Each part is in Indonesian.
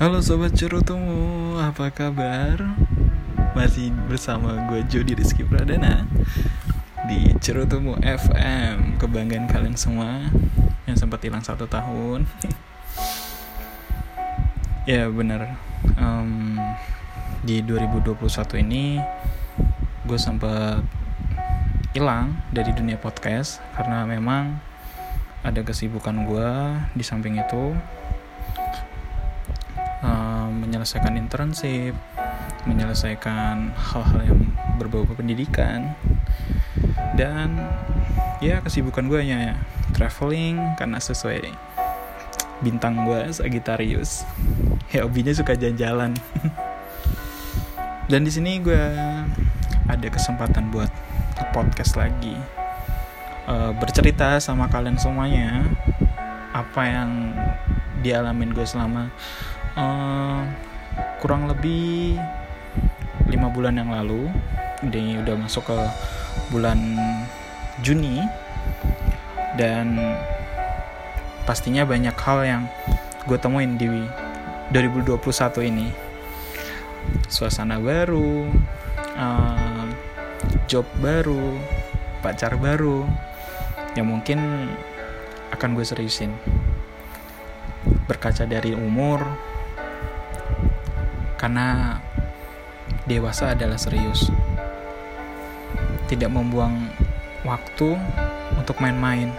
Halo sobat cerutumu, apa kabar? Masih bersama gue Jody Rizky Pradana Di Cerutumu FM Kebanggaan kalian semua Yang sempat hilang satu tahun. Ya bener um, Di 2021 ini Gue sempat hilang dari dunia podcast Karena memang ada kesibukan gue di samping itu menyelesaikan internship, menyelesaikan hal-hal yang berbau pendidikan, dan ya kesibukan gue hanya traveling karena sesuai bintang gue Sagittarius. Ya hobinya suka jalan-jalan. dan di sini gue ada kesempatan buat podcast lagi, uh, bercerita sama kalian semuanya apa yang dialamin gue selama uh, kurang lebih lima bulan yang lalu ini udah masuk ke bulan Juni. Dan pastinya banyak hal yang gue temuin di 2021 ini. Suasana baru uh, job baru pacar baru yang mungkin akan gue seriusin. Berkaca dari umur karena dewasa adalah serius. Tidak membuang waktu untuk main-main.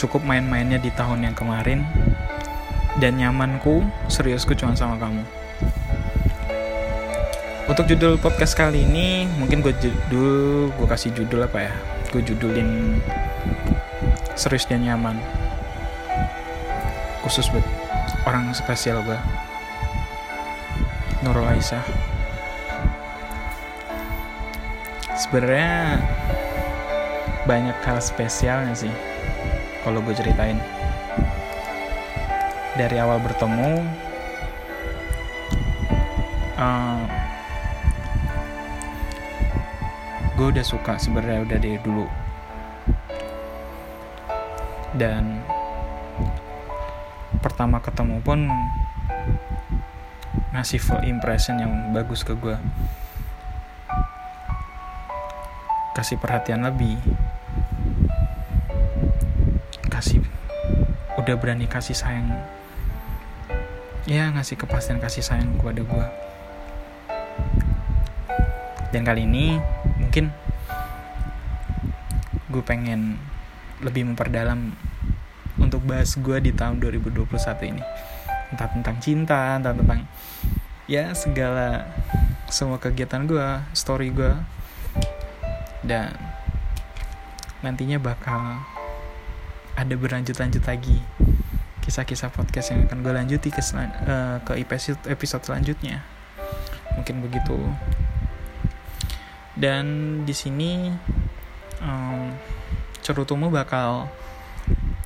Cukup main-mainnya di tahun yang kemarin dan nyamanku, seriusku cuma sama kamu. Untuk judul podcast kali ini, mungkin gue judul, gue kasih judul apa ya? Gue judulin serius dan nyaman. Khusus buat orang spesial gue. Nurul Aisyah. Sebenarnya banyak hal spesialnya sih kalau gue ceritain. Dari awal bertemu uh, gue udah suka sebenarnya udah dari dulu. Dan pertama ketemu pun ngasih full impression yang bagus ke gue kasih perhatian lebih. Kasih udah berani kasih sayang. Ya ngasih kepastian kasih sayang kepada gue dan kali ini mungkin gue pengen lebih memperdalam untuk bahas gue di tahun 2021 ini entah tentang cinta entah tentang ya segala semua kegiatan gue story gue dan nantinya bakal ada berlanjut-lanjut lagi kisah-kisah podcast yang akan gue lanjuti ke uh, ke episode episode selanjutnya. Mungkin begitu. Dan di sini um, cerutumu bakal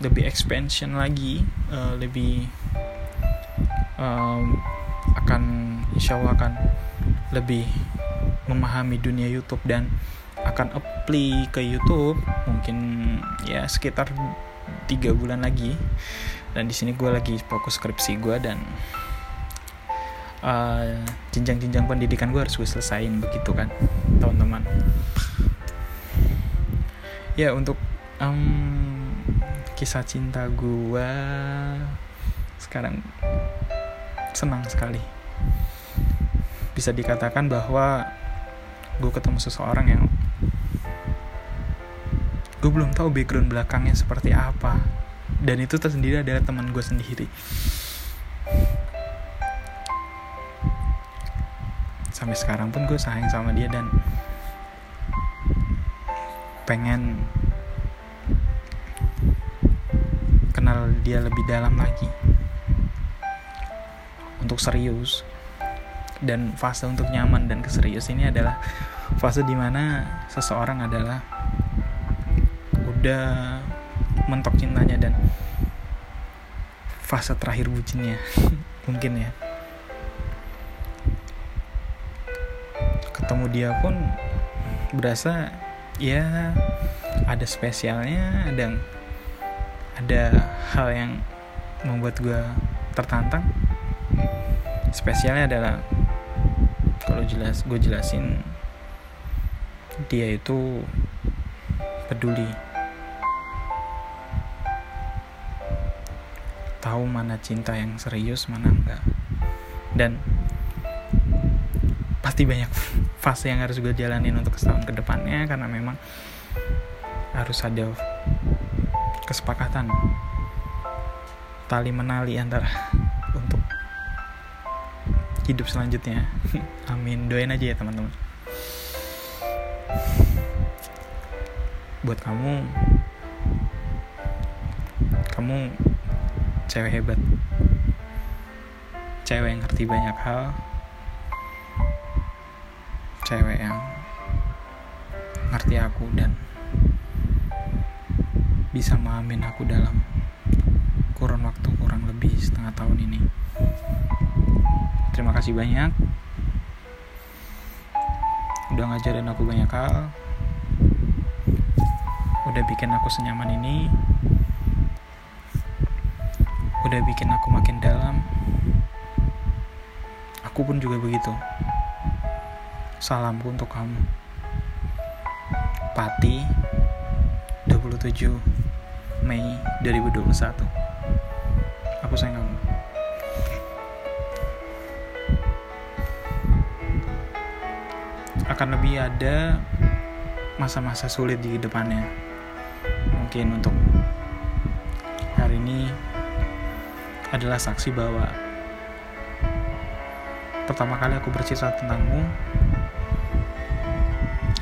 lebih expansion lagi uh, lebih um, akan insya Allah akan lebih memahami dunia YouTube dan akan apply ke YouTube mungkin ya sekitar tiga bulan lagi. Dan di sini gue lagi fokus skripsi gue dan uh, jenjang-jenjang uh, pendidikan gue harus gue selesain begitu kan teman-teman. Ya untuk um, kisah cinta gue sekarang senang sekali. Bisa dikatakan bahwa gue ketemu seseorang yang gue belum tahu background belakangnya seperti apa. Dan itu tersendiri adalah teman gue sendiri. Sampai sekarang pun gue sayang sama dia dan pengen kenal dia lebih dalam lagi untuk serius. Dan fase untuk nyaman dan keserius ini adalah fase di mana seseorang adalah udah mentok cintanya dan fase terakhir bucinnya mungkin ya. Ketemu dia pun berasa ya ada spesialnya ada ada hal yang membuat gue tertantang spesialnya adalah kalau jelas gue jelasin dia itu peduli. Tahu mana cinta yang serius mana enggak. Dan pasti banyak fase yang harus gue jalanin untuk setahun ke depannya karena memang harus ada kesepakatan tali menali antara hidup selanjutnya. Amin. Doain aja ya teman-teman. Buat kamu kamu cewek hebat. Cewek yang ngerti banyak hal. Cewek yang ngerti aku dan bisa memahamin aku dalam kurun waktu kurang lebih setengah tahun ini terima kasih banyak. Udah ngajarin aku banyak hal. Udah bikin aku senyaman ini. Udah bikin aku makin dalam. Aku pun juga begitu. Salamku untuk kamu. Pati 27 Mei 2021 aku sayang kamu akan lebih ada masa-masa sulit di depannya. Mungkin untuk hari ini adalah saksi bahwa pertama kali aku bercerita tentangmu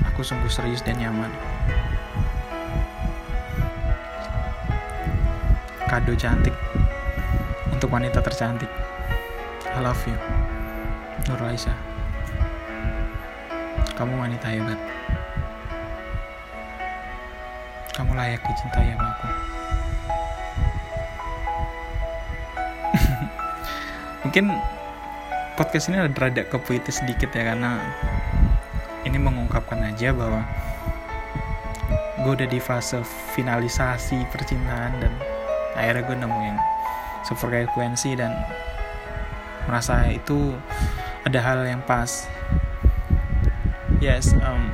aku sungguh serius dan nyaman. Kado cantik untuk wanita tercantik. I love you Nur Laisa kamu wanita hebat. Kamu layak dicintai sama aku. Mungkin podcast ini ada rada kepuitis sedikit ya karena ini mengungkapkan aja bahwa gue udah di fase finalisasi percintaan dan akhirnya gue nemuin sefrekuensi dan merasa itu ada hal yang pas yes um,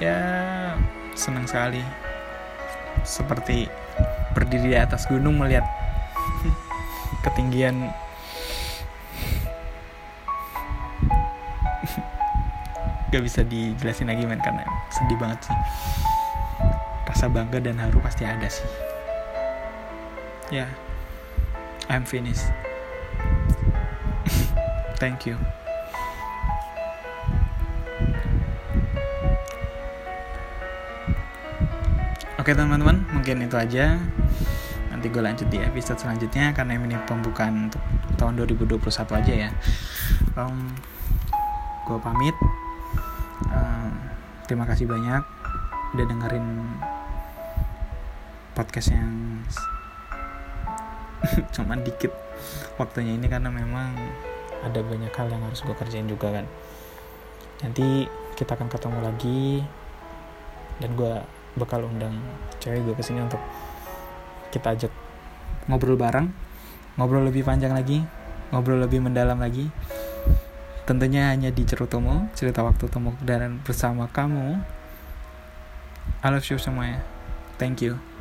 ya senang sekali seperti berdiri di atas gunung melihat ketinggian. Gak bisa dijelasin lagi men karena sedih banget sih. Rasa bangga dan haru pasti ada sih. Ya yeah, I'm finished. Thank you Oke teman-teman, mungkin itu aja. Nanti gue lanjut di episode selanjutnya karena ini pembukaan untuk tahun 2021 aja ya. Um, gue pamit. Um, terima kasih banyak udah dengerin podcast yang cuman dikit waktunya ini karena memang ada banyak hal yang harus gue kerjain juga kan. Nanti kita akan ketemu lagi dan gue bakal undang cewek gue ke sini untuk kita ajak ngobrol bareng ngobrol lebih panjang lagi ngobrol lebih mendalam lagi. Tentunya hanya di Cerutomo cerita waktu temu dan bersama kamu. I love you semuanya. Thank you